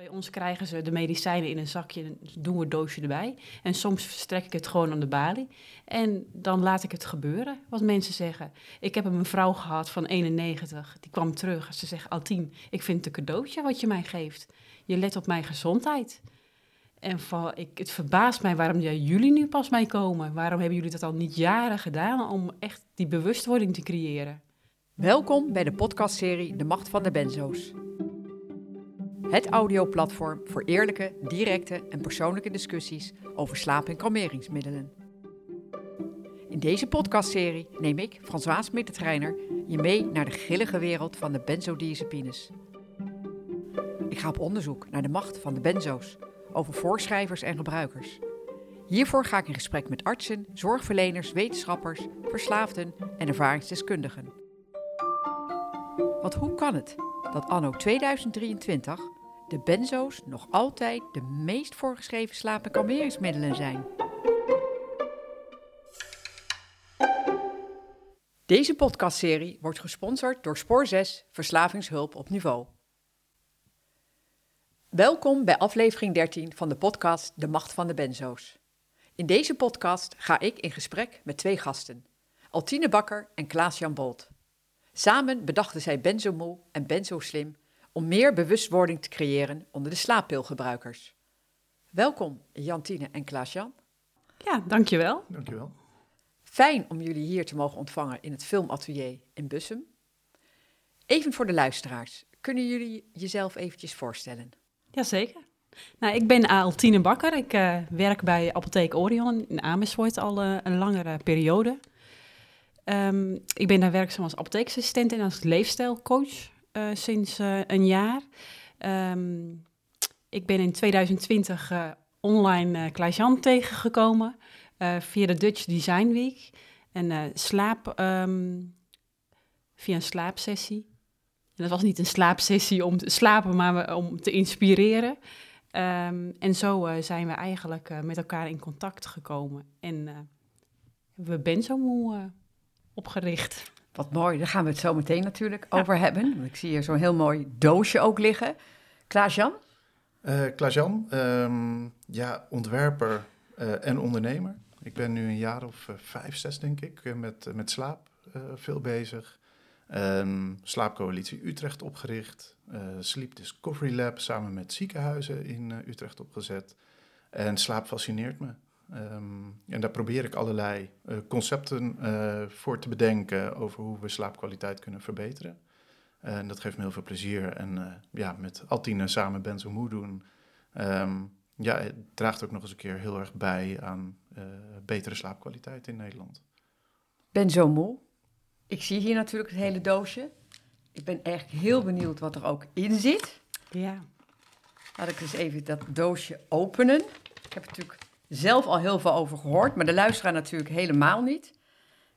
Bij ons krijgen ze de medicijnen in een zakje en doen we een doosje erbij. En soms verstrek ik het gewoon aan de balie. En dan laat ik het gebeuren, wat mensen zeggen. Ik heb een vrouw gehad van 91, die kwam terug. Ze zegt, Altien, ik vind het een cadeautje wat je mij geeft. Je let op mijn gezondheid. En van, ik, het verbaast mij waarom jullie nu pas mee komen. Waarom hebben jullie dat al niet jaren gedaan om echt die bewustwording te creëren? Welkom bij de podcastserie De Macht van de Benzo's. Het audioplatform voor eerlijke, directe en persoonlijke discussies over slaap- en kalmeringsmiddelen. In deze podcastserie neem ik, François Middeltreiner, je mee naar de grillige wereld van de benzodiazepines. Ik ga op onderzoek naar de macht van de benzo's, over voorschrijvers en gebruikers. Hiervoor ga ik in gesprek met artsen, zorgverleners, wetenschappers, verslaafden en ervaringsdeskundigen. Want hoe kan het dat anno 2023 de benzo's nog altijd de meest voorgeschreven slaap- en kalmeringsmiddelen zijn. Deze podcastserie wordt gesponsord door Spoor 6 Verslavingshulp op niveau. Welkom bij aflevering 13 van de podcast De Macht van de Benzo's. In deze podcast ga ik in gesprek met twee gasten, Altine Bakker en Klaas-Jan Bolt. Samen bedachten zij Benzomoe en Benzoslim om meer bewustwording te creëren onder de slaappilgebruikers. Welkom Jantine en Klaas-Jan. Ja, dankjewel. Dankjewel. Fijn om jullie hier te mogen ontvangen in het filmatelier in Bussum. Even voor de luisteraars, kunnen jullie jezelf eventjes voorstellen? Jazeker. Nou, ik ben Altine Bakker. Ik uh, werk bij Apotheek Orion in Amersfoort al uh, een langere periode. Um, ik ben daar werkzaam als apotheekassistent en als leefstijlcoach sinds een jaar. Um, ik ben in 2020 online Klaas-Jan tegengekomen via de Dutch Design Week. En slaap, um, via een slaapsessie. En dat was niet een slaapsessie om te slapen, maar om te inspireren. Um, en zo uh, zijn we eigenlijk uh, met elkaar in contact gekomen. En uh, we Benzomoe opgericht. Wat mooi, daar gaan we het zo meteen natuurlijk ja. over hebben. Want ik zie hier zo'n heel mooi doosje ook liggen. Klaas-Jan? Klaas-Jan, um, ja, ontwerper en ondernemer. Ik ben nu een jaar of vijf, zes denk ik, met, met slaap veel bezig. Um, Slaapcoalitie Utrecht opgericht. Uh, Sleep Discovery Lab samen met ziekenhuizen in uh, Utrecht opgezet. En slaap fascineert me. Um, en daar probeer ik allerlei uh, concepten voor te bedenken over hoe we slaapkwaliteit kunnen verbeteren. En dat geeft me heel veel plezier. En ja, met Altine samen Benzo Moe doen. Um, ja, het draagt ook nog eens een keer heel erg bij aan betere slaapkwaliteit in Nederland. Benzo Moe, ik zie hier natuurlijk het hele doosje. Ik ben echt heel benieuwd wat er ook in zit. Ja. Laat ik eens even dat doosje openen. Ik heb natuurlijk zelf al heel veel over gehoord, maar de luisteraar natuurlijk helemaal niet.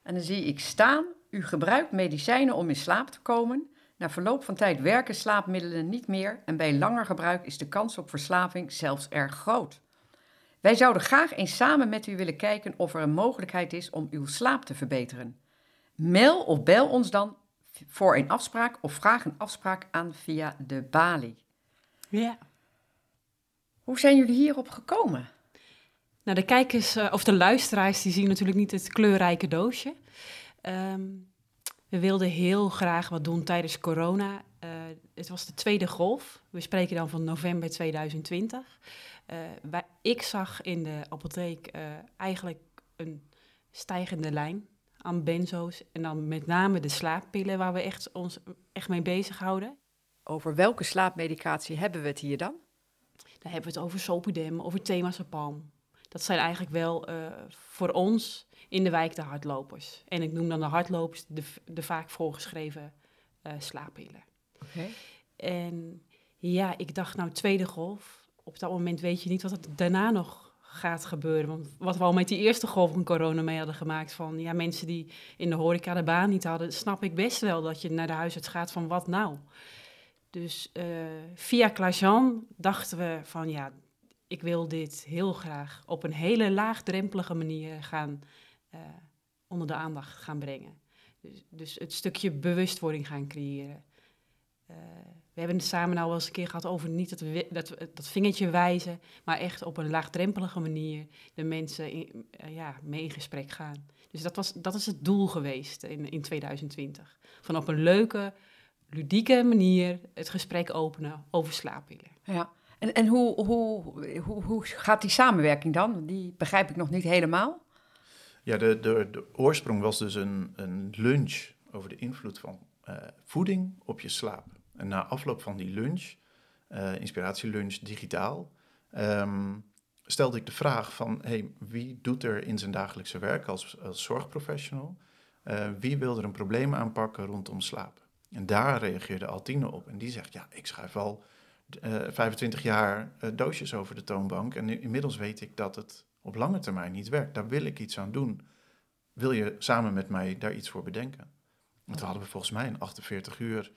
En dan zie ik staan, u gebruikt medicijnen om in slaap te komen. Na verloop van tijd werken slaapmiddelen niet meer en bij langer gebruik is de kans op verslaving zelfs erg groot. Wij zouden graag eens samen met u willen kijken of er een mogelijkheid is om uw slaap te verbeteren. Mail of bel ons dan voor een afspraak of vraag een afspraak aan via de balie. Ja. Hoe zijn jullie hierop gekomen? Nou, de kijkers uh, of de luisteraars die zien natuurlijk niet het kleurrijke doosje. Um, we wilden heel graag wat doen tijdens corona. Uh, het was de tweede golf. We spreken dan van november 2020. Uh, wij, ik zag in de apotheek eigenlijk een stijgende lijn aan benzo's. En dan met name de slaappillen waar we echt, ons echt mee bezighouden. Over welke slaapmedicatie hebben we het hier dan? Dan hebben we het over Sopidem, over Temazepam. Dat zijn eigenlijk wel uh, voor ons in de wijk de hardlopers. En ik noem dan de hardlopers de, de vaak voorgeschreven uh, slaappillen. Okay. En ja, ik dacht nou tweede golf. Op dat moment weet je niet wat er daarna nog gaat gebeuren. Want wat we al met die eerste golf van corona mee hadden gemaakt... van ja, mensen die in de horeca de baan niet hadden... snap ik best wel dat je naar de huisarts gaat van wat nou? Dus uh, via Klaas-Jan dachten we van ja, ik wil dit heel graag... op een hele laagdrempelige manier gaan uh, onder de aandacht gaan brengen. Dus, dus het stukje bewustwording gaan creëren. Uh, we hebben het samen nou wel eens een keer gehad over niet dat, dat, dat vingertje wijzen, maar echt op een laagdrempelige manier de mensen in, eh, ja, mee in gesprek gaan. Dus dat, was, dat is het doel geweest in, in 2020. Van op een leuke, ludieke manier het gesprek openen over slaappillen. Ja, en, en hoe, hoe, hoe, gaat die samenwerking dan? Die begrijp ik nog niet helemaal. Ja, de, de, de oorsprong was dus een, een lunch over de invloed van uh, voeding op je slaap. En na afloop van die lunch, uh, inspiratielunch digitaal, um, stelde ik de vraag van, hey, wie doet er in zijn dagelijkse werk als, als zorgprofessional, uh, wie wil er een probleem aanpakken rondom slaap? En daar reageerde Altine op en die zegt, ja, ik schrijf al 25 jaar doosjes over de toonbank en inmiddels weet ik dat het op lange termijn niet werkt. Daar wil ik iets aan doen. Wil je samen met mij daar iets voor bedenken? Want toen hadden we volgens mij in 48 uur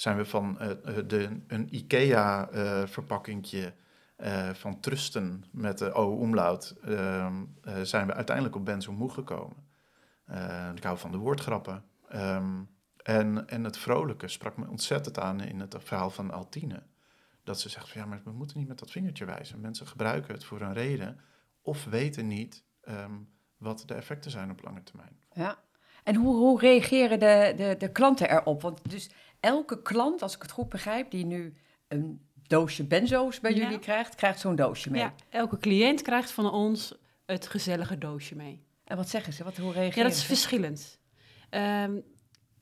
zijn we van uh, de, een IKEA-verpakkingje uh, van trusten met de O-omlaut, ehm, zijn we uiteindelijk op Benzo moe gekomen. ik hou van de woordgrappen. Um, en, en het vrolijke sprak me ontzettend aan in het verhaal van Altine. Dat ze zegt van ja, maar we moeten niet met dat vingertje wijzen. Mensen gebruiken het voor een reden of weten niet um, wat de effecten zijn op lange termijn. Ja, en hoe, hoe reageren de, de, de klanten erop? Want dus elke klant, als ik het goed begrijp, die nu een doosje benzo's bij jullie krijgt, krijgt zo'n doosje mee. Ja, elke cliënt krijgt van ons het gezellige doosje mee. En wat zeggen ze? Wat, hoe reageren Ja, dat is verschillend. Um,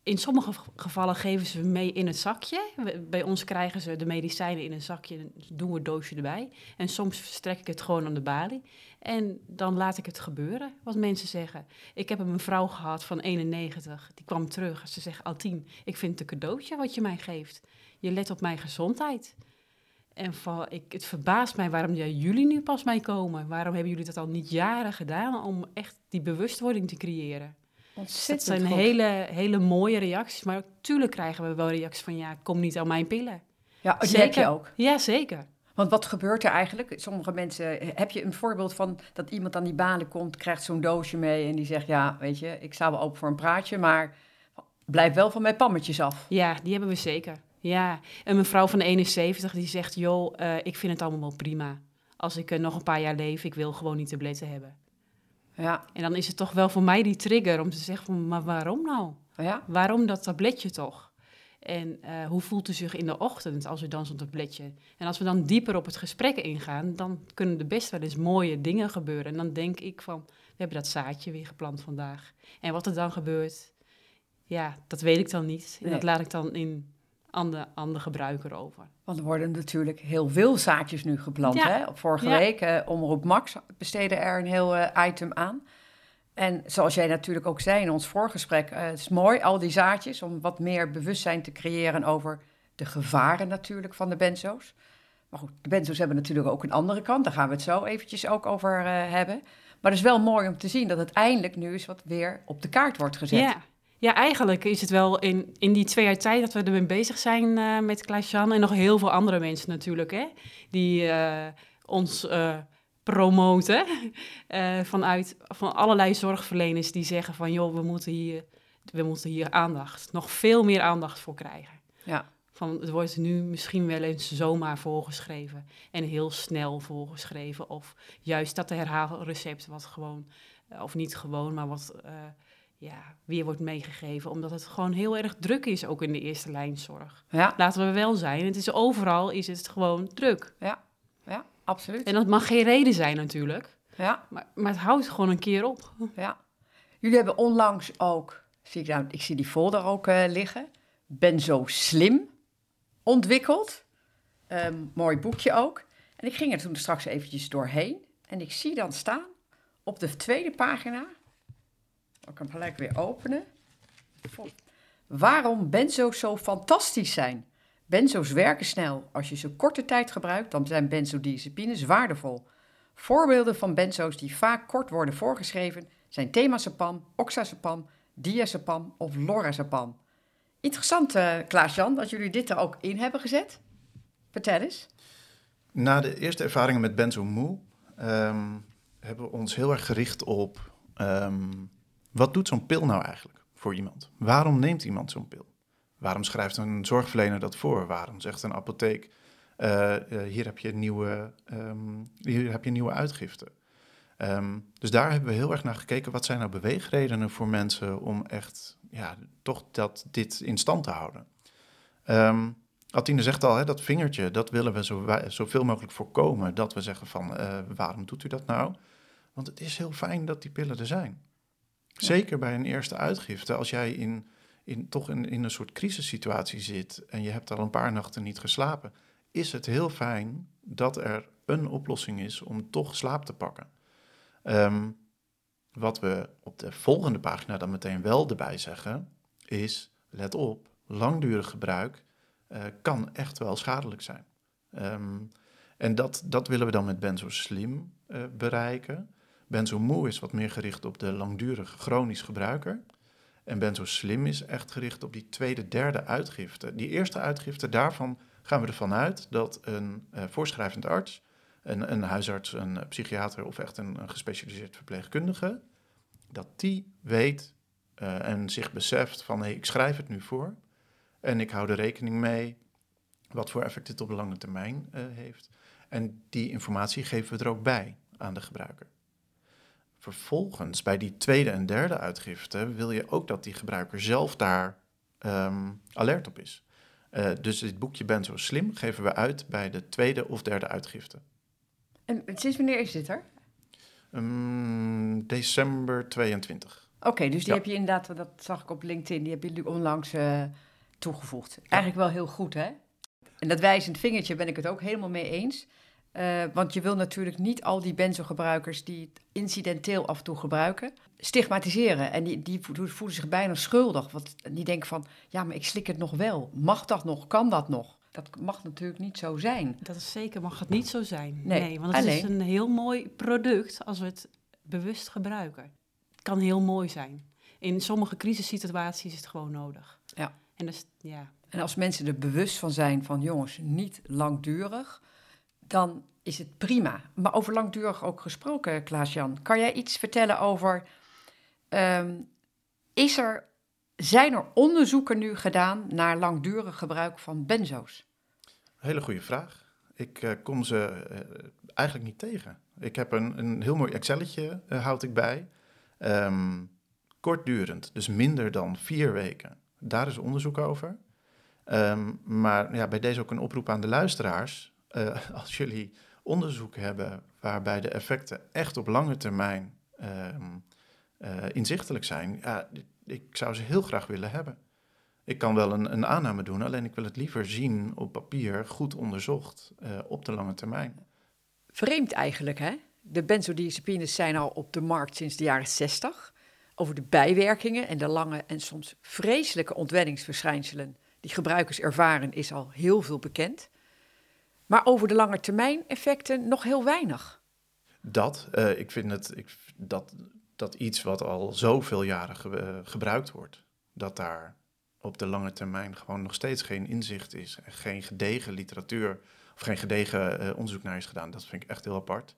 in sommige gevallen geven ze mee in het zakje. Bij ons krijgen ze de medicijnen in een zakje en doen we het doosje erbij. En soms verstrek ik het gewoon aan de balie. En dan laat ik het gebeuren, wat mensen zeggen. Ik heb een mevrouw gehad van 91, die kwam terug. Ze zegt, Altien, ik vind het een cadeautje wat je mij geeft. Je let op mijn gezondheid. En van, ik, het verbaast mij waarom jullie nu pas mee komen. Waarom hebben jullie dat al niet jaren gedaan om echt die bewustwording te creëren? Ontzettend dat zijn hele, hele mooie reacties. Maar natuurlijk krijgen we wel reacties van... ja, kom niet aan mijn pillen. Ja, die heb je ook. Ja, zeker. Want wat gebeurt er eigenlijk? Sommige mensen, heb je een voorbeeld van dat iemand aan die banen komt, krijgt zo'n doosje mee en die zegt: Ja, weet je, ik sta wel open voor een praatje, maar blijf wel van mijn pammetjes af. Ja, die hebben we zeker. Ja, een mevrouw van 71 die zegt: Joh, uh, ik vind het allemaal wel prima. Als ik uh, nog een paar jaar leef, ik wil gewoon niet tabletten hebben. Ja. En dan is het toch wel voor mij die trigger om te zeggen: van, Maar waarom nou? Ja. Waarom dat tabletje toch? En uh, hoe voelt u zich in de ochtend als u dan zo'n tabletje? En als we dan dieper op het gesprek ingaan, dan kunnen er best wel eens mooie dingen gebeuren. En dan denk ik van, we hebben dat zaadje weer geplant vandaag. En wat er dan gebeurt, ja, dat weet ik dan niet. En dat laat ik dan in aan de, aan de gebruiker over. Want er worden natuurlijk heel veel zaadjes nu geplant. Hè? Vorige week, uh, Omroep Max besteedde er een heel uh, item aan. En zoals jij natuurlijk ook zei in ons voorgesprek, uh, het is mooi, al die zaadjes, om wat meer bewustzijn te creëren over de gevaren natuurlijk van de benzo's. Maar goed, de benzo's hebben natuurlijk ook een andere kant, daar gaan we het zo eventjes ook over uh, hebben. Maar het is wel mooi om te zien dat het eindelijk nu eens wat weer op de kaart wordt gezet. Ja, ja eigenlijk is het wel in, in die twee jaar tijd dat we ermee bezig zijn uh, met Klaas-Jan en nog heel veel andere mensen natuurlijk, hè, die ons promoten. Uh, vanuit van allerlei zorgverleners die zeggen van joh, we moeten hier, we moeten hier aandacht, nog veel meer aandacht voor krijgen. Ja. Van, het wordt nu misschien wel eens zomaar voorgeschreven en heel snel voorgeschreven. Of juist dat herhaalrecept wat gewoon, eh, of niet gewoon, maar wat ja, weer wordt meegegeven. Omdat het gewoon heel erg druk is, ook in de eerste lijnzorg. Ja. Laten we wel zijn, het is overal is het gewoon druk. Ja, ja absoluut. En dat mag geen reden zijn natuurlijk. Ja. Maar, maar het houdt gewoon een keer op. Ja. Jullie hebben onlangs ook, zie ik, nou, ik zie die folder ook uh, liggen, Ben zo slim ontwikkeld. Um, mooi boekje ook. En ik ging er toen straks eventjes doorheen. En ik zie dan staan op de tweede pagina, ik kan hem gelijk weer openen, waarom benzo's zo fantastisch zijn. Benzo's werken snel. Als je ze korte tijd gebruikt, dan zijn benzodiazepines waardevol. Voorbeelden van benzo's die vaak kort worden voorgeschreven zijn temazepam, oxazepam, diazepam of lorazepam. Interessant, uh, Klaas-Jan, dat jullie dit er ook in hebben gezet. Vertel eens. Na de eerste ervaringen met benzomoe um, hebben we ons heel erg gericht op... Um, wat doet zo'n pil nou eigenlijk voor iemand? Waarom neemt iemand zo'n pil? Waarom schrijft een zorgverlener dat voor? Waarom zegt een apotheek, eh, eh, hier, heb je nieuwe, ehm, hier heb je nieuwe uitgifte? Ehm, dus daar hebben we heel erg naar gekeken. Wat zijn nou beweegredenen voor mensen om echt ja, toch dat, dit in stand te houden? Um, Altine zegt al, hè, dat vingertje, dat willen we zo, zoveel mogelijk voorkomen. Dat we zeggen van, uh, waarom doet u dat nou? Want het is heel fijn dat die pillen er zijn. Zeker bij een eerste uitgifte, als jij in, in, toch in, een soort crisissituatie zit en je hebt al een paar nachten niet geslapen, is het heel fijn dat er een oplossing is om toch slaap te pakken. Um, wat we op de volgende pagina dan meteen wel erbij zeggen, is, let op, langdurig gebruik uh, kan echt wel schadelijk zijn. Um, en dat, dat willen we dan met Benzo Slim uh, bereiken. Benzo Moe is wat meer gericht op de langdurige chronisch gebruiker. En Benzo Slim is echt gericht op die tweede, derde uitgifte. Die eerste uitgifte, daarvan gaan we ervan uit dat een uh, voorschrijvend arts, een, een, huisarts, een psychiater of echt een, gespecialiseerd verpleegkundige, dat die weet uh, en zich beseft van hey, ik schrijf het nu voor en ik hou er rekening mee wat voor effect dit op de lange termijn heeft. En die informatie geven we er ook bij aan de gebruiker. Vervolgens, bij die tweede en derde uitgifte, wil je ook dat die gebruiker zelf daar um, alert op is. Uh, dus dit boekje Ben zo slim geven we uit bij de tweede of derde uitgifte. En sinds wanneer is dit er? Um, december 22. Oké, okay, dus die ja. heb je inderdaad, dat zag ik op LinkedIn, die heb je nu onlangs uh, toegevoegd. Eigenlijk wel heel goed, hè? En dat wijzend vingertje ben ik het ook helemaal mee eens. Uh, want je wil natuurlijk niet al die benzogebruikers die het incidenteel af en toe gebruiken, stigmatiseren. En die, die voelen zich bijna schuldig. Want die denken van, ja, maar ik slik het nog wel. Mag dat nog? Kan dat nog? Dat mag natuurlijk niet zo zijn. Dat is zeker, mag het niet zo zijn. Nee, nee want het alleen, is een heel mooi product als we het bewust gebruiken. Het kan heel mooi zijn. In sommige crisissituaties is het gewoon nodig. Ja. En, dus, ja. en als mensen er bewust van zijn van jongens, niet langdurig, dan is het prima. Maar over langdurig ook gesproken, Klaas-Jan, kan jij iets vertellen over, um, is er, zijn er onderzoeken nu gedaan naar langdurig gebruik van benzo's? Hele goede vraag. Ik uh, kom ze uh, eigenlijk niet tegen. Ik heb een, een heel mooi Excelletje, uh, houd ik bij. Um, kortdurend, dus minder dan vier weken. Daar is onderzoek over. Um, maar ja, bij deze ook een oproep aan de luisteraars. Uh, als jullie onderzoek hebben waarbij de effecten echt op lange termijn um, uh, inzichtelijk zijn, ja, ik zou ze heel graag willen hebben. Ik kan wel een, een, aanname doen, alleen ik wil het liever zien op papier, goed onderzocht, uh, op de lange termijn. Vreemd eigenlijk, hè? De benzodiazepines zijn al op de markt sinds de jaren 60 over de bijwerkingen en de lange en soms vreselijke ontwenningsverschijnselen die gebruikers ervaren is al heel veel bekend. Maar over de lange termijn effecten nog heel weinig. Dat, uh, ik vind het, ik, dat, dat iets wat al zoveel jaren ge, uh, gebruikt wordt, dat daar op de lange termijn gewoon nog steeds geen inzicht is en geen gedegen literatuur of geen gedegen uh, onderzoek naar is gedaan. Dat vind ik echt heel apart.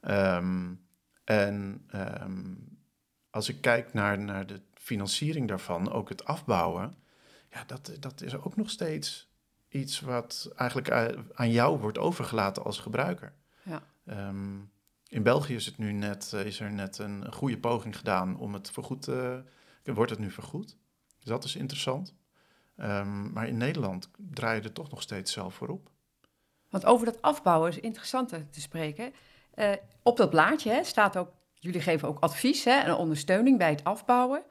Um, en um, als ik kijk naar, naar de financiering daarvan, ook het afbouwen, ja, dat, dat is ook nog steeds iets wat eigenlijk aan jou wordt overgelaten als gebruiker. Ja. Um, in België is, het nu net, is er net een goede poging gedaan om het vergoed te... Wordt het nu vergoed? Dus dat is interessant. Um, maar in Nederland draai je er toch nog steeds zelf voor op. Want over dat afbouwen is interessant te spreken. Uh, op dat blaadje hè, staat ook Jullie geven ook advies hè, en ondersteuning bij het afbouwen.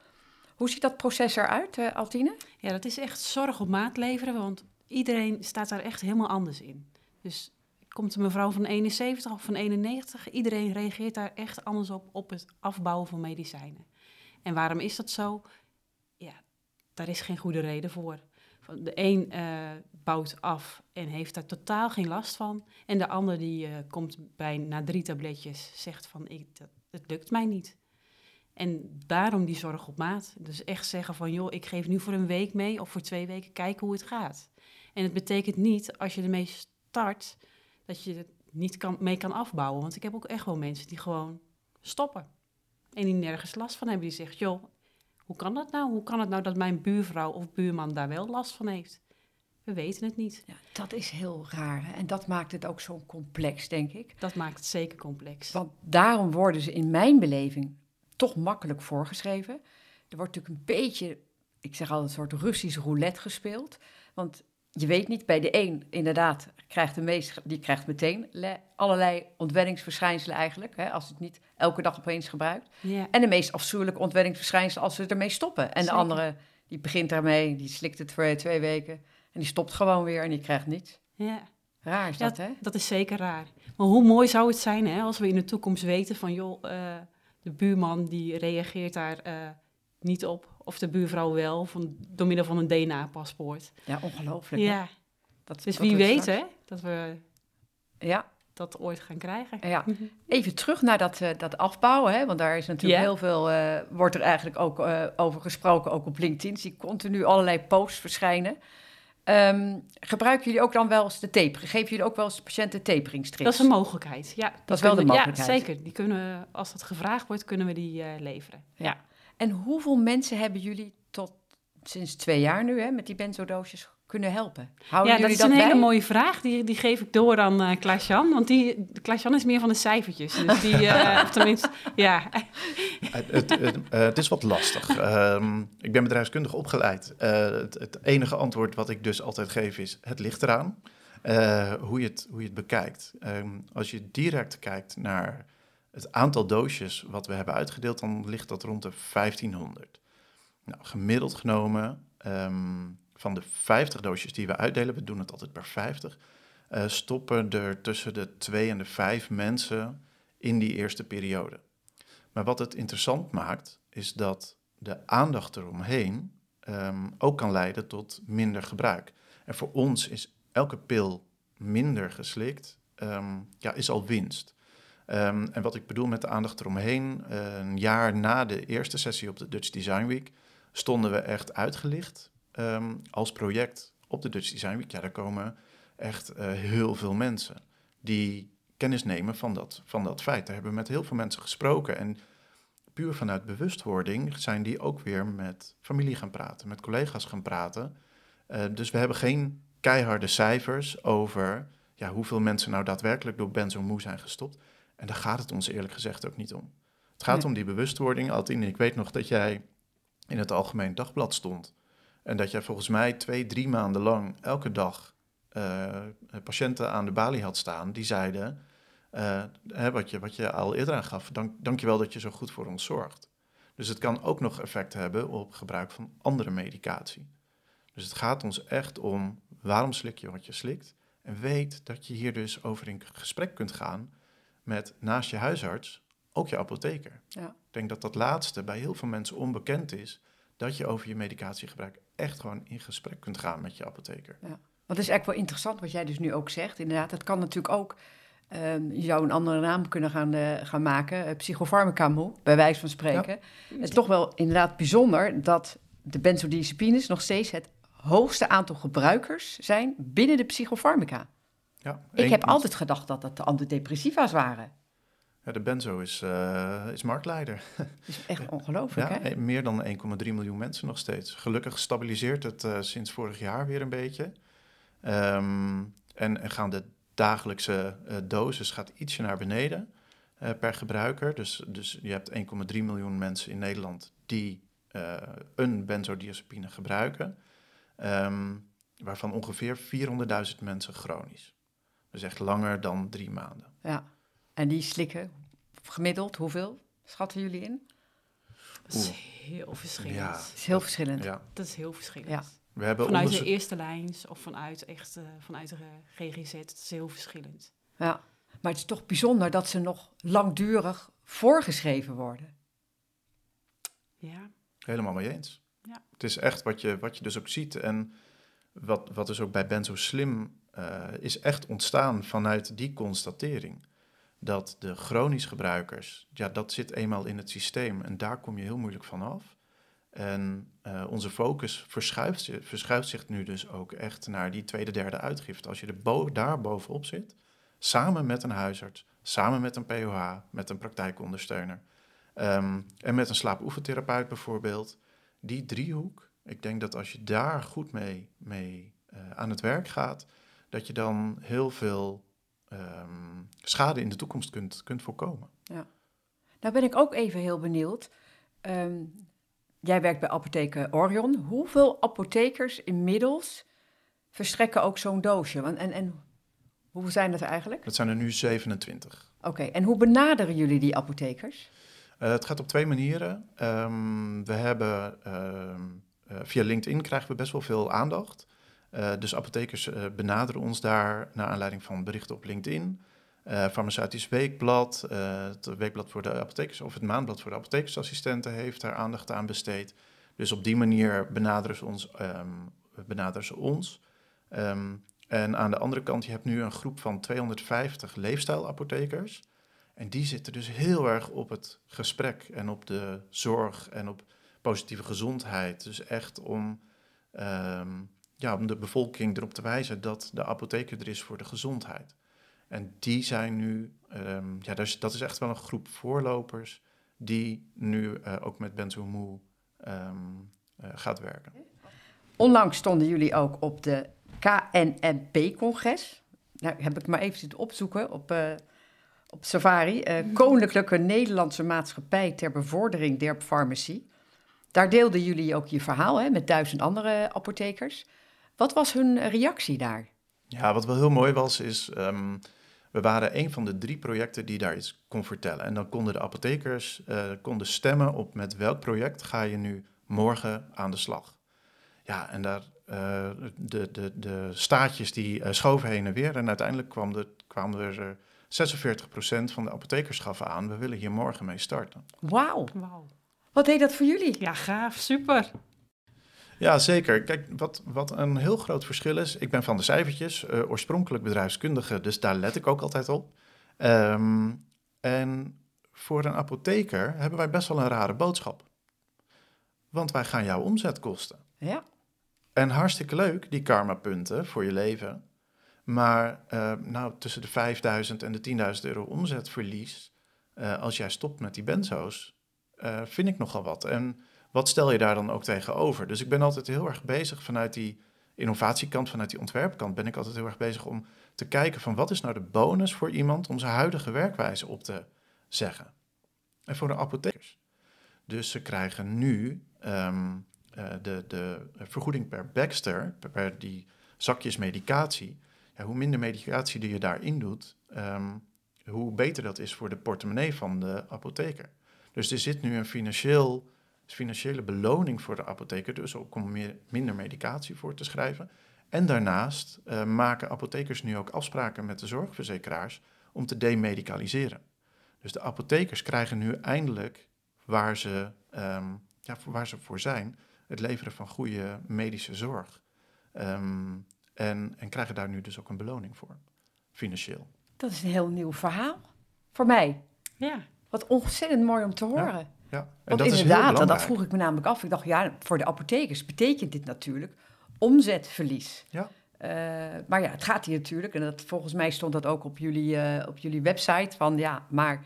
Hoe ziet dat proces eruit, uh, Altine? Ja, dat is echt zorg op maat leveren, want iedereen staat daar echt helemaal anders in. Dus komt een mevrouw van 71 of van 91, iedereen reageert daar echt anders op, op het afbouwen van medicijnen. En waarom is dat zo? Ja, daar is geen goede reden voor. De een uh, bouwt af en heeft daar totaal geen last van. En de ander die uh, komt bij na drie tabletjes, zegt van ik, dat, het lukt mij niet. En daarom die zorg op maat. Dus echt zeggen van, joh, ik geef nu voor een week mee of voor twee weken kijken hoe het gaat. En het betekent niet, als je ermee start, dat je het niet kan, mee kan afbouwen. Want ik heb ook echt wel mensen die gewoon stoppen. En die nergens last van hebben. Die zeggen, joh, hoe kan dat nou? Hoe kan het nou dat mijn buurvrouw of buurman daar wel last van heeft? We weten het niet. Ja, dat is heel raar. Hè? En dat maakt het ook zo complex, denk ik. Dat maakt het zeker complex. Want daarom worden ze in mijn beleving toch makkelijk voorgeschreven. Er wordt natuurlijk een beetje, ik zeg altijd, een soort Russisch roulette gespeeld. Want je weet niet, bij de een inderdaad krijgt de meest, die krijgt meteen le- allerlei ontwenningsverschijnselen eigenlijk, hè, als het niet elke dag opeens gebruikt. Ja. En de meest afschuwelijke ontwenningsverschijnselen als ze ermee stoppen. En Zeker. de andere, die begint daarmee, die slikt het voor twee weken en die stopt gewoon weer en die krijgt niets. ja. Raar is Ja, dat, hè? Dat is zeker raar. Maar hoe mooi zou het zijn hè, als we in de toekomst weten van... joh, eh, de buurman die reageert daar eh, niet op. Of de buurvrouw wel, van, door middel van een DNA-paspoort. Ja, ongelooflijk. hè? Ja, Dat, dus dat wie weet straks- hè, dat we Ja, dat ooit gaan krijgen. ja. Even terug naar dat, eh, dat afbouwen, hè? want daar is natuurlijk heel veel, eh, wordt er eigenlijk ook eh, over gesproken, ook op LinkedIn. Zie continu allerlei posts verschijnen. Ehm, gebruiken jullie ook dan wel eens de taper? Geven jullie ook wel eens de patiënten taperingstrips? Dat is een mogelijkheid, ja. Dat is wel de mogelijkheid. Ja, zeker. Die kunnen, als dat gevraagd wordt, kunnen we die leveren. Ja. En hoeveel mensen hebben jullie tot sinds twee jaar nu hè, met die benzodoosjes kunnen helpen? Houden ja, dat is een bij? hele mooie vraag. Die, die geef ik door aan eh Klaas-Jan. Want die, Klaas-Jan is meer van de cijfertjes. Dus die, eh, of tenminste, ja. Het, het, het, eh, het is wat lastig. Ehm, ik ben bedrijfskundig opgeleid. Eh, het, het enige antwoord wat ik dus altijd geef is: het ligt eraan. eh, hoe, je het, hoe je het bekijkt. Ehm, als je direct kijkt naar het aantal doosjes wat we hebben uitgedeeld, dan ligt dat rond de 1500. Nou, gemiddeld genomen, ehm, van de 50 doosjes die we uitdelen, we doen het altijd per 50, eh, stoppen er tussen de 2 en de 5 mensen in die eerste periode. Maar wat het interessant maakt, is dat de aandacht eromheen ehm, ook kan leiden tot minder gebruik. En voor ons is elke pil minder geslikt, ehm, ja, is al winst. Ehm, en wat ik bedoel met de aandacht eromheen, eh, een jaar na de eerste sessie op de Dutch Design Week, stonden we echt uitgelicht ehm, als project op de Dutch Design Week. Ja, daar komen echt eh, heel veel mensen die kennis nemen van dat, van dat feit. Daar hebben we met heel veel mensen gesproken. En puur vanuit bewustwording zijn die ook weer met familie gaan praten, met collega's gaan praten. Eh, dus we hebben geen keiharde cijfers over ja, hoeveel mensen nou daadwerkelijk door benzomoe zijn gestopt. En daar gaat het ons eerlijk gezegd ook niet om. Het gaat Nee. om die bewustwording. Altine, ik weet nog dat jij in het Algemeen Dagblad stond. En dat jij volgens mij twee, drie maanden lang elke dag eh, patiënten aan de balie had staan die zeiden, eh, hè, wat, je, wat je al eerder aangaf, dank, dankjewel dat je zo goed voor ons zorgt. Dus het kan ook nog effect hebben op gebruik van andere medicatie. Dus het gaat ons echt om waarom slik je wat je slikt. En weet dat je hier dus over in gesprek kunt gaan met naast je huisarts ook je apotheker. Ja. Ik denk dat dat laatste bij heel veel mensen onbekend is. Dat je over je medicatiegebruik echt gewoon in gesprek kunt gaan met je apotheker. Want het is eigenlijk wel interessant wat jij dus nu ook zegt. Inderdaad, het kan natuurlijk ook... ehm, je zou een andere naam kunnen gaan, eh, gaan maken. Uh, psychofarmaca moe, bij wijze van spreken. Het is toch wel inderdaad bijzonder dat de benzodiazepines nog steeds het hoogste aantal gebruikers zijn binnen de psychofarmaca. Ja, Ik heb altijd gedacht dat het de antidepressiva's waren. Ja, de benzo is, eh, is marktleider. Dat is echt ongelooflijk, Ja, hè? eh, meer dan 1,3 miljoen mensen nog steeds. Gelukkig stabiliseert het eh, sinds vorig jaar weer een beetje. Ehm, en, en gaan de dagelijkse eh, dosis gaat ietsje naar beneden per gebruiker. Dus, dus je hebt 1,3 miljoen mensen in Nederland die een benzodiazepine gebruiken. Ehm, waarvan ongeveer 400.000 mensen chronisch. Dus echt langer dan drie maanden. Ja. En die slikken gemiddeld, hoeveel schatten jullie in? Dat is heel verschillend. Ja. Dat is heel verschillend. Ja, Dat is heel verschillend. Ja. we hebben Vanuit de eerste lijns of vanuit, echt, eh, vanuit de GGZ. Het is heel verschillend. Ja. Maar het is toch bijzonder dat ze nog langdurig voorgeschreven worden. Ja, Helemaal mee eens. Ja. Het is echt wat je, wat je dus ook ziet. En wat, wat dus ook bij Benzo Slim eh, is echt ontstaan vanuit die constatering. Dat de chronisch gebruikers, ja, dat zit eenmaal in het systeem en daar kom je heel moeilijk van af. En eh, onze focus verschuift, verschuift zich nu dus ook echt naar die tweede, derde uitgifte. Als je er daar bovenop zit, samen met een huisarts, samen met een POH, met een praktijkondersteuner, Ehm, en met een slaapoefentherapeut bijvoorbeeld, die driehoek, ik denk dat als je daar goed mee, mee eh, aan het werk gaat, dat je dan heel veel ehm, schade in de toekomst kunt, kunt voorkomen. Nou ben ik ook even heel benieuwd. Ehm, jij werkt bij apotheek Orion. Hoeveel apothekers inmiddels verstrekken ook zo'n doosje? Want, en, en hoeveel zijn dat eigenlijk? Dat zijn er nu 27. Oké, en hoe benaderen jullie die apothekers? Eh, het gaat op twee manieren. Ehm, we hebben eh, via LinkedIn krijgen we best wel veel aandacht. Eh, dus apothekers eh, benaderen ons daar naar aanleiding van berichten op LinkedIn. Eh Farmaceutisch Weekblad, het Weekblad voor de apothekers of het Maandblad voor de apothekersassistenten heeft daar aandacht aan besteed. Dus op die manier benaderen ze ons. ehm, benaderen ze ons. Ehm, en aan de andere kant, je hebt nu een groep van 250 leefstijlapothekers. En die zitten dus heel erg op het gesprek en op de zorg en op positieve gezondheid. Dus echt om, ehm, ja, om de bevolking erop te wijzen dat de apotheker er is voor de gezondheid. En die zijn nu, ehm, ja, dat is, dat is echt wel een groep voorlopers die nu eh, ook met Benzomoe ehm eh, gaat werken. Onlangs stonden jullie ook op de KNMP-congres. Nou, heb ik maar even zitten opzoeken op, eh, op Safari. eh, Koninklijke Nederlandse Maatschappij ter Bevordering der Farmacie. Daar deelden jullie ook je verhaal hè, met duizend andere apothekers. Wat was hun reactie daar? Ja, wat wel heel mooi was, is ehm, we waren een van de drie projecten die daar iets kon vertellen. En dan konden de apothekers eh, konden stemmen op met welk project ga je nu morgen aan de slag. Ja, en daar eh, de, de, de staatjes die eh, schoven heen en weer. En uiteindelijk kwam er, kwamen er eh, 46% van de apothekers gaf aan, we willen hier morgen mee starten. Wauw, Wauw. wat deed dat voor jullie? Ja, gaaf, super. Ja, zeker. Kijk, wat, wat een heel groot verschil is. Ik ben van de cijfertjes, eh, oorspronkelijk bedrijfskundige, dus daar let ik ook altijd op. Ehm, en voor een apotheker hebben wij best wel een rare boodschap. Want wij gaan jouw omzet kosten. Ja, En hartstikke leuk, die karma-punten voor je leven. Maar eh, nou, tussen de 5000 en de 10.000 euro omzetverlies, eh, als jij stopt met die benzo's, vind ik nogal wat. En wat stel je daar dan ook tegenover? Dus ik ben altijd heel erg bezig vanuit die innovatiekant, vanuit die ontwerpkant, ben ik altijd heel erg bezig om te kijken van wat is nou de bonus voor iemand om zijn huidige werkwijze op te zeggen. En voor de apothekers. Dus ze krijgen nu ehm, eh, de, de vergoeding per Baxter, per, die zakjes medicatie. Ja, hoe minder medicatie die je daarin doet, ehm, hoe beter dat is voor de portemonnee van de apotheker. Dus er zit nu een financieel, financiële beloning voor de apotheker, dus ook om meer, minder medicatie voor te schrijven. En daarnaast eh, maken apothekers nu ook afspraken met de zorgverzekeraars om te demedicaliseren. Dus de apothekers krijgen nu eindelijk waar ze, ehm, ja, voor- waar ze voor zijn, het leveren van goede medische zorg. Ehm, en, en krijgen daar nu dus ook een beloning voor, financieel. dat is een heel nieuw verhaal voor mij. Ja, Wat ontzettend mooi om te horen. Ja, en Want dat is inderdaad, dat, dat vroeg ik me namelijk af. Ik dacht, ja, voor de apothekers betekent dit natuurlijk omzetverlies. Ja. Eh, maar ja, het gaat hier natuurlijk, en dat, volgens mij stond dat ook op jullie, eh, op jullie website, van ja, maar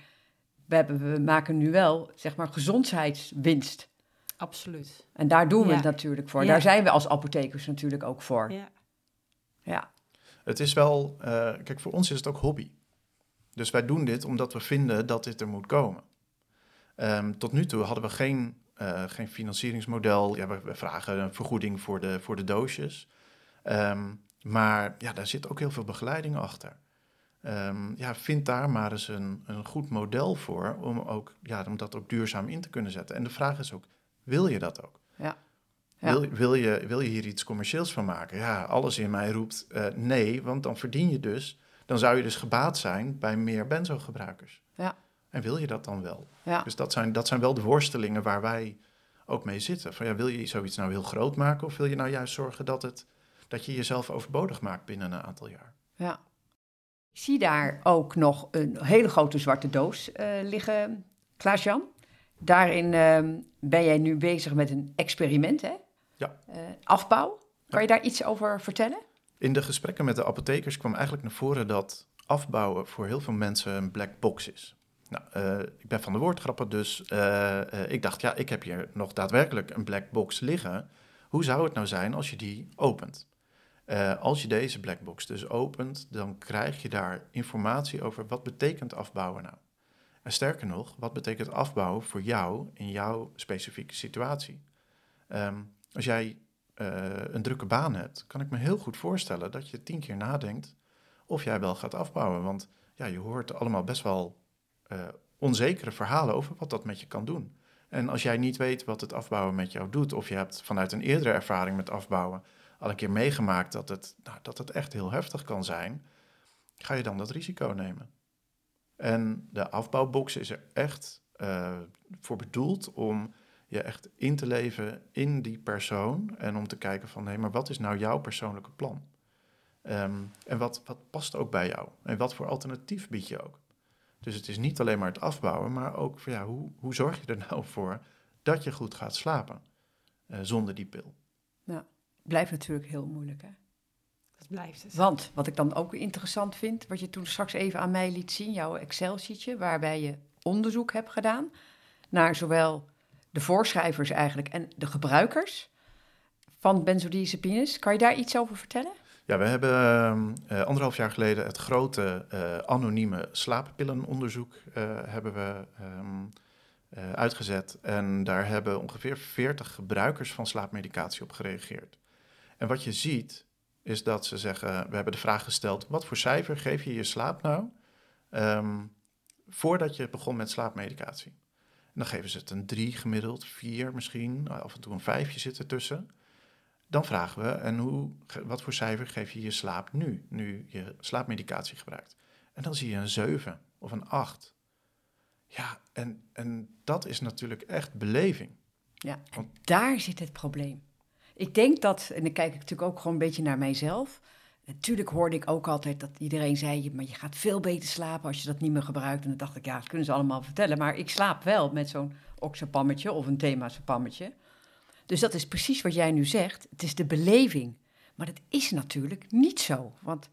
we, hebben, we maken nu wel, zeg maar, gezondheidswinst. absoluut. En daar doen we Ja. het natuurlijk voor. Ja. Daar zijn we als apothekers natuurlijk ook voor. Ja. Ja, Het is wel, eh, kijk, voor ons is het ook hobby. Dus wij doen dit omdat we vinden dat dit er moet komen. Ehm, tot nu toe hadden we geen, eh, geen financieringsmodel. Ja, we, we vragen een vergoeding voor de, voor de doosjes. Ehm, maar ja, daar zit ook heel veel begeleiding achter. Ehm, ja, vind daar maar eens een, een goed model voor om, ook, ja, om dat ook duurzaam in te kunnen zetten. En de vraag is ook, wil je dat ook? Ja. Wil, wil, je, wil je hier iets commercieels van maken? Ja, alles in mij roept eh, nee, want dan verdien je dus, dan zou je dus gebaat zijn bij meer benzo-gebruikers. Ja. En wil je dat dan wel? ja. Dus dat zijn, dat zijn wel de worstelingen waar wij ook mee zitten. Van ja, wil je zoiets nou heel groot maken of wil je nou juist zorgen dat, het, dat je jezelf overbodig maakt binnen een aantal jaar? Ja. Ik zie daar ook nog een hele grote zwarte doos eh, liggen, Klaas-Jan. Daarin ehm, ben jij nu bezig met een experiment, hè? Ja. Eh, afbouw. Kan je daar iets over vertellen? In de gesprekken met de apothekers kwam eigenlijk naar voren dat afbouwen voor heel veel mensen een black box is. Nou, eh, ik ben van de woordgrappen, dus eh, eh, ik dacht, ja, ik heb hier nog daadwerkelijk een black box liggen. Hoe zou het nou zijn als je die opent? Als je deze black box dus opent, dan krijg je daar informatie over wat betekent afbouwen nou. En sterker nog, wat betekent afbouwen voor jou in jouw specifieke situatie? Ehm, als jij een drukke baan hebt, kan ik me heel goed voorstellen dat je tien keer nadenkt of jij wel gaat afbouwen. Want ja, je hoort allemaal best wel eh, onzekere verhalen over wat dat met je kan doen. En als jij niet weet wat het afbouwen met jou doet, of je hebt vanuit een eerdere ervaring met afbouwen al een keer meegemaakt dat het, nou, dat het echt heel heftig kan zijn, ga je dan dat risico nemen. En de afbouwbox is er echt eh, voor bedoeld om je echt in te leven in die persoon en om te kijken van, hé, maar wat is nou jouw persoonlijke plan? Ehm, en wat, wat past ook bij jou? En wat voor alternatief bied je ook? Dus het is niet alleen maar het afbouwen, maar ook ja, hoe, hoe zorg je er nou voor dat je goed gaat slapen eh, zonder die pil? Blijft natuurlijk heel moeilijk, hè? Dat blijft het. Want wat ik dan ook interessant vind, wat je toen straks even aan mij liet zien, jouw Excel-sheetje, waarbij je onderzoek hebt gedaan naar zowel de voorschrijvers eigenlijk en de gebruikers van benzodiazepines. Kan je daar iets over vertellen? Ja, we hebben ehm, eh, anderhalf jaar geleden het grote eh, anonieme slaappillenonderzoek eh, hebben we ehm, eh, uitgezet. En daar hebben ongeveer 40 gebruikers van slaapmedicatie op gereageerd. En wat je ziet, is dat ze zeggen, we hebben de vraag gesteld, wat voor cijfer geef je je slaap nou ehm, voordat je begon met slaapmedicatie? En dan geven ze het een 3 gemiddeld, 4 misschien, af en toe een 5 zit ertussen. Dan vragen we, en hoe, wat voor cijfer geef je je slaap nu, nu je slaapmedicatie gebruikt? En dan zie je een 7 of een 8. Ja, en, en dat is natuurlijk echt beleving. Ja, en Want- daar zit het probleem. Ik denk dat, en dan kijk ik natuurlijk ook gewoon een beetje naar mijzelf. Natuurlijk hoorde ik ook altijd dat iedereen zei, maar je gaat veel beter slapen als je dat niet meer gebruikt. En dan dacht ik, ja, dat kunnen ze allemaal vertellen. Maar ik slaap wel met zo'n oxapammetje of een themasapammetje. Dus dat is precies wat jij nu zegt. Het is de beleving. Maar dat is natuurlijk niet zo. Want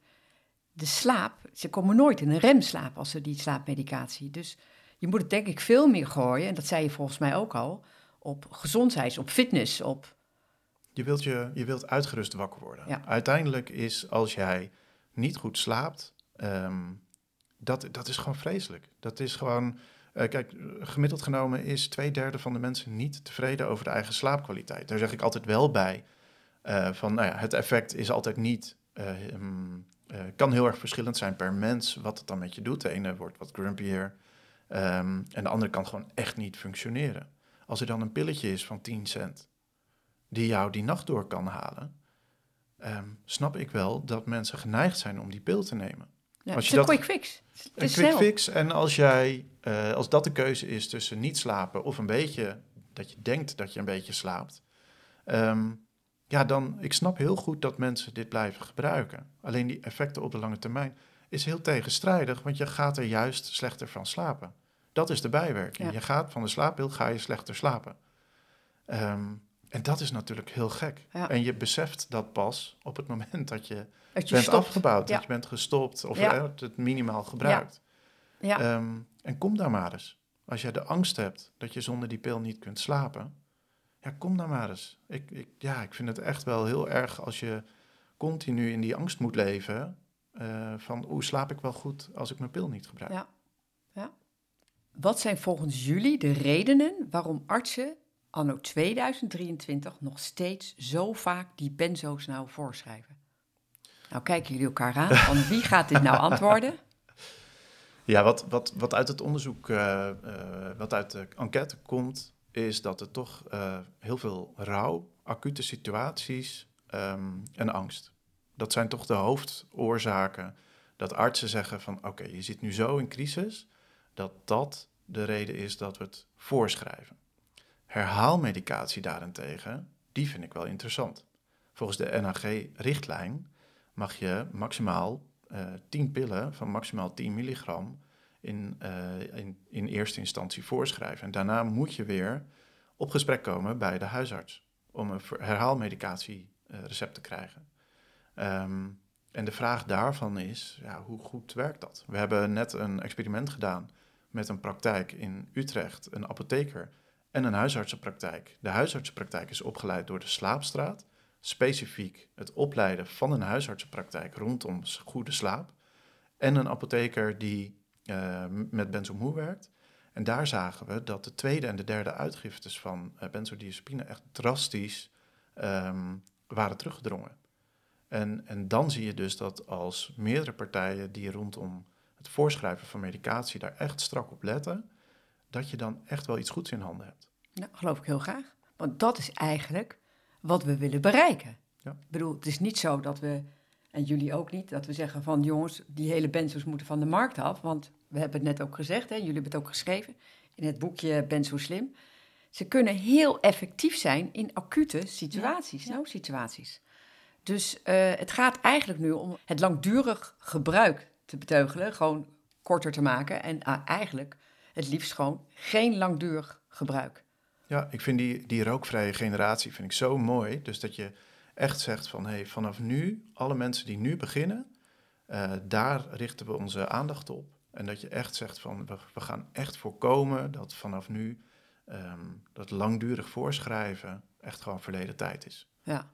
de slaap, ze komen nooit in een remslaap als ze die slaapmedicatie. Dus je moet het denk ik veel meer gooien, en dat zei je volgens mij ook al, op gezondheid, op fitness, op... Je wilt, je, je wilt uitgerust wakker worden. Ja. Uiteindelijk is als jij niet goed slaapt, ehm, dat, dat is gewoon vreselijk. Dat is gewoon, eh, kijk, gemiddeld genomen is twee derde van de mensen niet tevreden over de eigen slaapkwaliteit. Daar zeg ik altijd wel bij eh, van, nou ja, het effect is altijd niet, eh, kan heel erg verschillend zijn per mens wat het dan met je doet. De ene wordt wat grumpier ehm, en de andere kan gewoon echt niet functioneren. Als er dan een pilletje is van 10 cent, die jou die nacht door kan halen, ehm, snap ik wel dat mensen geneigd zijn om die pil te nemen. Ja, Als het je is een quick fix. Een quick fix. En als jij, eh, als dat de keuze is tussen niet slapen of een beetje dat je denkt dat je een beetje slaapt, ehm, ja, dan ik snap heel goed dat mensen dit blijven gebruiken. Alleen die effecten op de lange termijn is heel tegenstrijdig, want je gaat er juist slechter van slapen. Dat is de bijwerking. Ja. Je gaat van de slaappil ga je slechter slapen. Ehm, en dat is natuurlijk heel gek. Ja. En je beseft dat pas op het moment dat je Dat je bent stopt. afgebouwd, Ja. dat je bent gestopt of Ja. eh, het minimaal gebruikt. Ja, Ehm, en kom daar maar eens. Als jij de angst hebt dat je zonder die pil niet kunt slapen, ja, kom daar maar eens. Ik, ik, ja, ik vind het echt wel heel erg als je continu in die angst moet leven eh, van hoe slaap ik wel goed als ik mijn pil niet gebruik. Ja. Wat zijn volgens jullie de redenen waarom artsen anno 2023 nog steeds zo vaak die benzo's nou voorschrijven? Nou kijken jullie elkaar aan, van wie gaat dit nou antwoorden? Ja, wat, wat, wat uit het onderzoek, eh, eh, wat uit de enquête komt, is dat er toch eh, heel veel rouw, acute situaties ehm, en angst. Dat zijn toch de hoofdoorzaken dat artsen zeggen van oké, je zit nu zo in crisis, dat dat de reden is dat we het voorschrijven. Herhaalmedicatie daarentegen, die vind ik wel interessant. Volgens de NHG-richtlijn mag je maximaal eh 10 pillen van maximaal 10 milligram in, eh, in, in eerste instantie voorschrijven. En daarna moet je weer op gesprek komen bij de huisarts om een herhaalmedicatie-recept te krijgen. Ehm, en de vraag daarvan is, ja, hoe goed werkt dat? We hebben net een experiment gedaan met een praktijk in Utrecht, een apotheker en een huisartsenpraktijk. De huisartsenpraktijk is opgeleid door de Slaapstraat, specifiek het opleiden van een huisartsenpraktijk rondom goede slaap. En een apotheker die uh, met benzommoe werkt. En daar zagen we dat de tweede en de derde uitgiftes van uh, benzodiazepine echt drastisch um, waren teruggedrongen. En, en dan zie je dus dat als meerdere partijen die rondom het voorschrijven van medicatie daar echt strak op letten, dat je dan echt wel iets goeds in handen hebt. Nou, geloof ik heel graag. Want dat is eigenlijk wat we willen bereiken. Ja. Ik bedoel, het is niet zo dat we, en jullie ook niet, dat we zeggen van jongens, die hele benzos moeten van de markt af. Want we hebben het net ook gezegd, hè, jullie hebben het ook geschreven in het boekje Benzo Slim. Ze kunnen heel effectief zijn in acute situaties, ja, noodsituaties. Dus uh, het gaat eigenlijk nu om het langdurig gebruik te beteugelen, gewoon korter te maken en uh, eigenlijk het liefst gewoon geen langdurig gebruik. Ja, ik vind die, die rookvrije generatie vind ik zo mooi. Dus dat je echt zegt van hey, vanaf nu, alle mensen die nu beginnen, uh, daar richten we onze aandacht op. En dat je echt zegt van we, we gaan echt voorkomen dat vanaf nu um, dat langdurig voorschrijven echt gewoon verleden tijd is. Ja,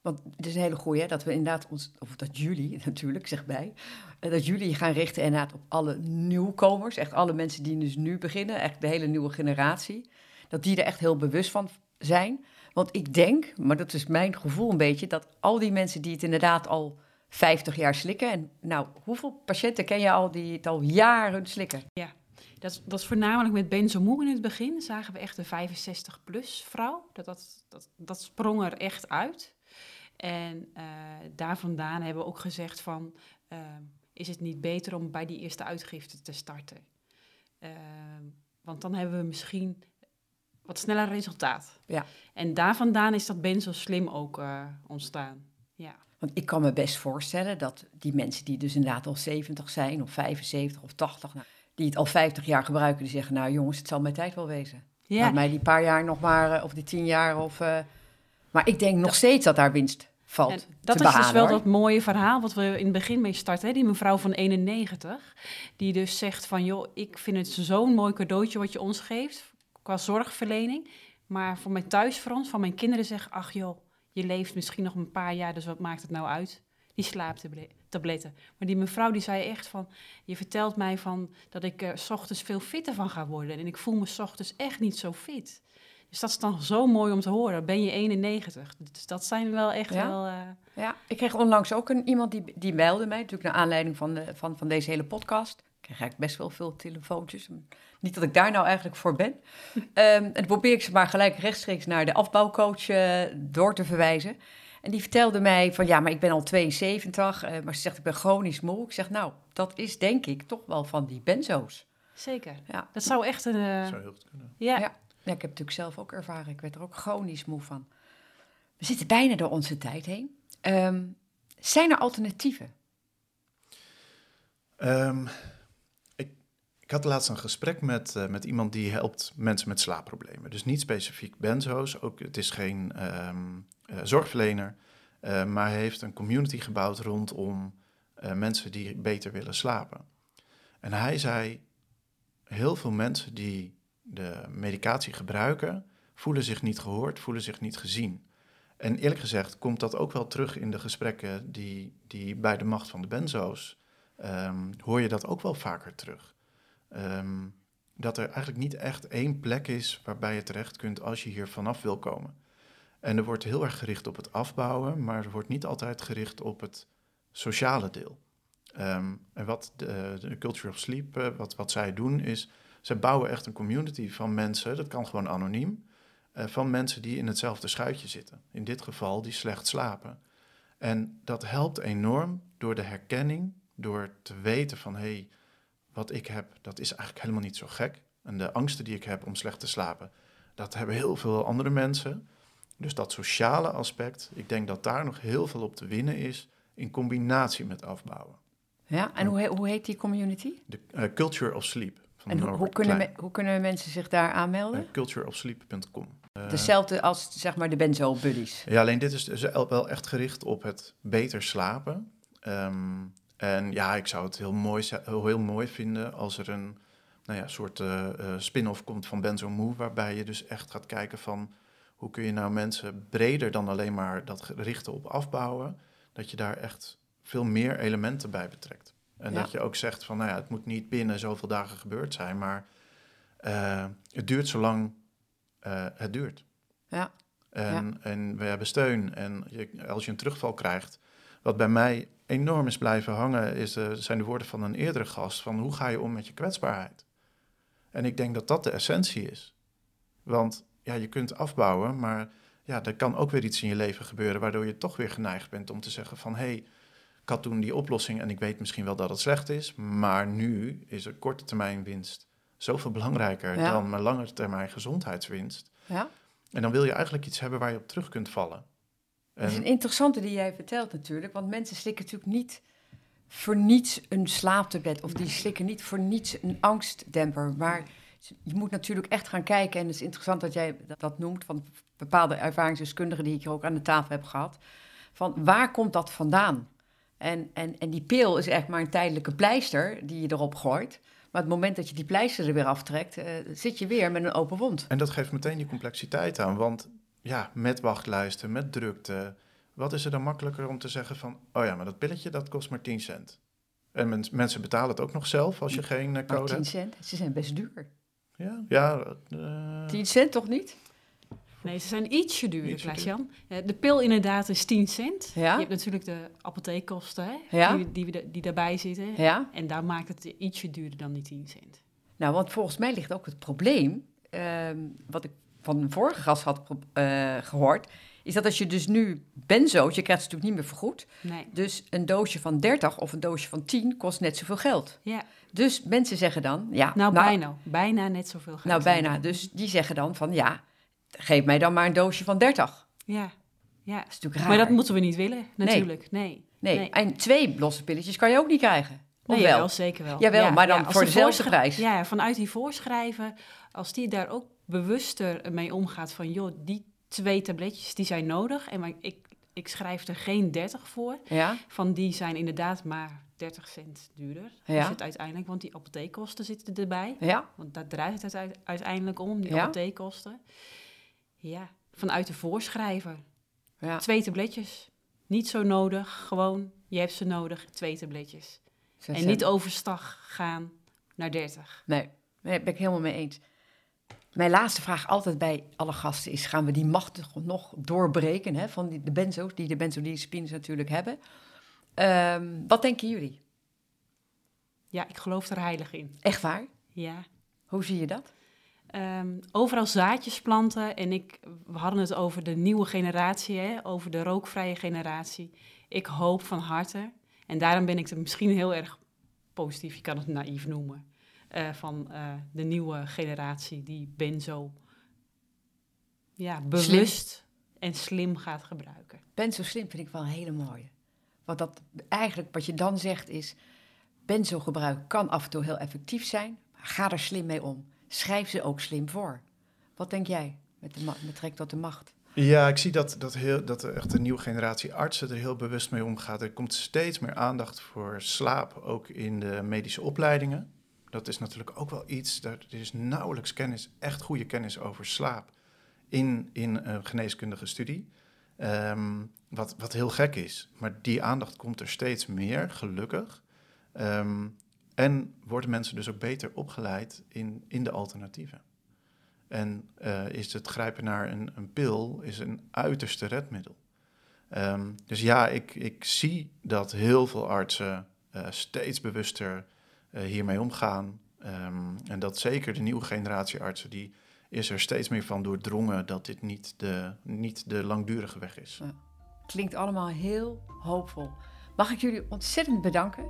want het is een hele goeie, dat we inderdaad, ons, of dat jullie natuurlijk, zeg bij, eh, dat jullie gaan richten inderdaad op alle nieuwkomers, echt alle mensen die dus nu beginnen, echt de hele nieuwe generatie, dat die er echt heel bewust van zijn. Want ik denk, maar dat is mijn gevoel een beetje, dat al die mensen die het inderdaad al 50 jaar slikken, en nou, hoeveel patiënten ken je al die het al jaren slikken? Ja, dat, is voornamelijk met benzomoe in het begin, zagen we echt een 65-plus vrouw, dat, dat, dat, sprong er echt uit. En uh, daar vandaan hebben we ook gezegd van, uh, is het niet beter om bij die eerste uitgifte te starten? Uh, want dan hebben we misschien wat sneller resultaat. Ja. En daar vandaan is dat benzo slim ook eh, ontstaan. Ja. Want ik kan me best voorstellen dat die mensen die dus inderdaad al 70 zijn, of 75 of 80, nou, die het al 50 jaar gebruiken, die zeggen, nou jongens, het zal mijn tijd wel wezen. Ja. Laat mij die paar jaar nog maar, of die tien jaar, of... maar ik denk nog steeds dat daar winst valt. En dat is dus wel dat mooie verhaal wat we in het begin mee starten. Hè? Die mevrouw van 91, die dus zegt van... joh, ik vind het zo'n mooi cadeautje wat je ons geeft qua zorgverlening. Maar voor mijn thuisfront, van mijn kinderen zeggen... ach joh, je leeft misschien nog een paar jaar, dus wat maakt het nou uit? Die slaaptabletten. Maar die mevrouw die zei echt van... je vertelt mij van dat ik er s ochtends veel fitter van ga worden. En ik voel me s ochtends echt niet zo fit. Dus dat is dan zo mooi om te horen. Ben je 91? Dus dat zijn wel echt wel... Uh... Ja, ik kreeg onlangs ook een, iemand die, die mailde mij, natuurlijk naar aanleiding van, de, van, van deze hele podcast. Ik kreeg eigenlijk best wel veel telefoontjes. Niet dat ik daar nou eigenlijk voor ben. um, en dan probeer ik ze maar gelijk rechtstreeks naar de afbouwcoach uh, door te verwijzen. En die vertelde mij van, ja, maar ik ben al 72, uh, maar ze zegt, ik ben chronisch moe. Ik zeg, nou, dat is denk ik toch wel van die benzo's. Zeker. Ja. Dat zou echt een... Uh... zou heel goed kunnen. Ja. ja. Ja, ik heb het natuurlijk zelf ook ervaren. Ik werd er ook chronisch moe van. We zitten bijna door onze tijd heen. Um, zijn er alternatieven? Um, ik, ik, had laatst een gesprek met, uh, met iemand die helpt mensen met slaapproblemen. Dus niet specifiek benzo's, ook, het is geen um, uh, zorgverlener. Uh, maar heeft een community gebouwd rondom mensen die beter willen slapen. En hij zei, heel veel mensen die de medicatie gebruiken, voelen zich niet gehoord, voelen zich niet gezien. En eerlijk gezegd komt dat ook wel terug in de gesprekken die, die bij de macht van de benzo's, um, hoor je dat ook wel vaker terug. Um, dat er eigenlijk niet echt één plek is waarbij je terecht kunt als je hier vanaf wil komen. En er wordt heel erg gericht op het afbouwen, maar er wordt niet altijd gericht op het sociale deel. Um, en wat de, Culture of Sleep, uh, wat, wat zij doen, is ze bouwen echt een community van mensen, dat kan gewoon anoniem, uh, van mensen die in hetzelfde schuitje zitten. In dit geval die slecht slapen. En dat helpt enorm door de herkenning, door te weten van hé, hey, wat ik heb, dat is eigenlijk helemaal niet zo gek. En de angsten die ik heb om slecht te slapen, dat hebben heel veel andere mensen. Dus dat sociale aspect, ik denk dat daar nog heel veel op te winnen is in combinatie met afbouwen. Ja, en hoe, hoe heet die community? De uh, Culture of Sleep. En hoe, hoe, kunnen hoe, kunnen mensen zich daar aanmelden? Uh, cultureofsleep.com. Uh, Dezelfde als zeg maar de benzo buddies. Ja, alleen dit is dus wel echt gericht op het beter slapen. Um, en ja, ik zou het heel mooi, heel mooi vinden als er een nou ja, soort eh, spin-off komt van Benzo Move, waarbij je dus echt gaat kijken van hoe kun je nou mensen breder dan alleen maar dat richten op afbouwen, dat je daar echt veel meer elementen bij betrekt. En Ja. dat je ook zegt van, nou ja, het moet niet binnen zoveel dagen gebeurd zijn, maar eh, het duurt zolang eh, het duurt. Ja. En, en we hebben steun. En je, als je een terugval krijgt, wat bij mij enorm is blijven hangen, is de, zijn de woorden van een eerdere gast: van hoe ga je om met je kwetsbaarheid? En ik denk dat dat de essentie is. Want ja, je kunt afbouwen, maar ja, er kan ook weer iets in je leven gebeuren waardoor je toch weer geneigd bent om te zeggen van hé, hey, ik had toen die oplossing en ik weet misschien wel dat het slecht is, maar nu is een korte termijn winst zoveel belangrijker Ja. dan mijn lange termijn gezondheidswinst. Ja? En dan wil je eigenlijk iets hebben waar je op terug kunt vallen. Dat is En- een interessante die jij vertelt natuurlijk. Want mensen slikken natuurlijk niet voor niets een slaaptablet. Of die slikken niet voor niets een angstdemper. Maar je moet natuurlijk echt gaan kijken. En het is interessant dat jij dat, dat noemt. Van bepaalde ervaringsdeskundigen die ik hier ook aan de tafel heb gehad. Van waar komt dat vandaan? En, en, en die pil is echt maar een tijdelijke pleister die je erop gooit. Maar het moment dat je die pleister er weer aftrekt, eh, zit je weer met een open wond. En dat geeft meteen die complexiteit aan. Want ja, met wachtlijsten, met drukte. Wat is er dan makkelijker om te zeggen van... oh ja, maar dat pilletje dat kost maar 10 cent. En men- mensen betalen het ook nog zelf als je geen eh, Maar code 10 hebt. cent, ze zijn best duur. Ja, ja eh, 10 cent toch niet? Nee, ze zijn ietsje duurder, Ietsje Klaas-Jan. Eh, De pil inderdaad is 10 cent. Ja. Je hebt natuurlijk de apotheekkosten hè, Ja. die, die, die, die daarbij zitten. Ja. En daar maakt het ietsje duurder dan die 10 cent. Nou, want volgens mij ligt ook het probleem, ehm, wat ik van de vorige gast had eh, gehoord, is dat als je dus nu benzo's, je krijgt ze natuurlijk niet meer vergoed, Nee. dus een doosje van 30 of een doosje van 10 kost net zoveel geld. Ja, Dus mensen zeggen dan, ja, nou, bijna. Bijna net zoveel geld. Nou, bijna. Dus die zeggen dan van, ja, geef mij dan maar een doosje van 30. Ja, ja. Dat is natuurlijk raar. Maar dat moeten we niet willen, natuurlijk. Nee. Nee, nee. en twee losse pilletjes kan je ook niet krijgen. Of Nee, wel? zeker wel. Jawel, maar dan voor de dezelfde prijs. Ja, vanuit die voorschrijven, als die daar ook bewuster mee omgaat van, joh, die twee tabletjes, die zijn nodig. En maar ik, ik schrijf er geen 30 voor. Ja, Van die zijn inderdaad maar 30 cent duurder. Ja. Is het uiteindelijk, want die apotheekkosten zitten erbij. ja, Want daar draait het uit- uiteindelijk om, die Ja. apotheekkosten. Ja, vanuit de voorschrijver. ja. Twee tabletjes. Niet zo nodig, gewoon, je hebt ze nodig, twee tabletjes. En niet overstag gaan naar 30. Nee, nee, ben ik helemaal mee eens. Mijn laatste vraag altijd bij alle gasten is: gaan we die macht nog doorbreken hè, van die, de benzo's, die de benzodiazepines natuurlijk hebben? Ehm, wat denken jullie? Ja, ik geloof er heilig in. Echt waar? Ja. Hoe zie je dat? Ehm, overal zaadjes planten. En ik, we hadden het over de nieuwe generatie, hè, over de rookvrije generatie. Ik hoop van harte, en daarom ben ik er misschien heel erg positief, je kan het naïef noemen, eh, van eh, de nieuwe generatie die benzo ja, bewust en slim gaat gebruiken. Benzo slim vind ik wel een hele mooie. Want dat eigenlijk wat je dan zegt is: benzo gebruik kan af en toe heel effectief zijn. Maar ga er slim mee om. Schrijf ze ook slim voor. Wat denk jij met, de trek tot de macht? Ja, ik zie dat, dat, heel, dat er echt een nieuwe generatie artsen er heel bewust mee omgaat. Er komt steeds meer aandacht voor slaap, ook in de medische opleidingen. Dat is natuurlijk ook wel iets, er is nauwelijks kennis, echt goede kennis over slaap in, in een geneeskundige studie. Ehm, wat, wat heel gek is. Maar die aandacht komt er steeds meer, gelukkig. Ehm, en worden mensen dus ook beter opgeleid in, in de alternatieven. En eh, is het grijpen naar een, een pil is een uiterste redmiddel. Ehm, dus ja, ik, ik zie dat heel veel artsen eh, steeds bewuster eh, hiermee omgaan. Ehm, en dat zeker de nieuwe generatie artsen, die is er steeds meer van doordrongen dat dit niet de, niet de langdurige weg is. Klinkt allemaal heel hoopvol. Mag ik jullie ontzettend bedanken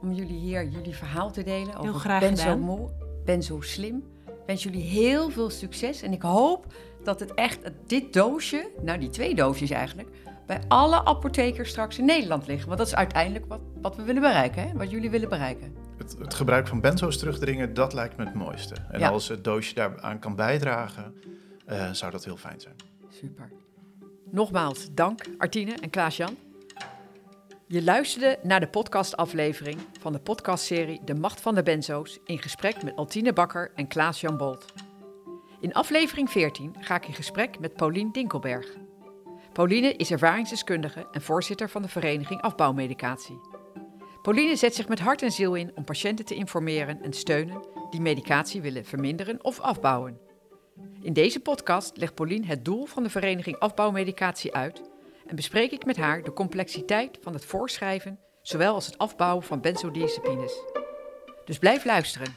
om jullie hier jullie verhaal te delen over graag Benzo gedaan. Mo, Benzo Slim. Ik wens jullie heel veel succes en ik hoop dat het echt dit doosje, nou die twee doosjes eigenlijk, bij alle apothekers straks in Nederland liggen. Want dat is uiteindelijk wat, wat we willen bereiken, hè? wat jullie willen bereiken. Het, het gebruik van benzo's terugdringen, dat lijkt me het mooiste. En Ja. als het doosje daaraan kan bijdragen, eh, zou dat heel fijn zijn. Super. Nogmaals dank Artine en Klaas-Jan. Je luisterde naar de podcastaflevering van de podcastserie De Macht van de Benzo's in gesprek met Altine Bakker en Klaas-Jan Bolt. In aflevering 14 ga ik in gesprek met Paulien Dinkelberg. Pauline is ervaringsdeskundige en voorzitter van de vereniging Afbouwmedicatie. Pauline zet zich met hart en ziel in om patiënten te informeren en steunen die medicatie willen verminderen of afbouwen. In deze podcast legt Pauline het doel van de vereniging Afbouwmedicatie uit en bespreek ik met haar de complexiteit van het voorschrijven, zowel als het afbouwen van benzodiazepines. Dus blijf luisteren.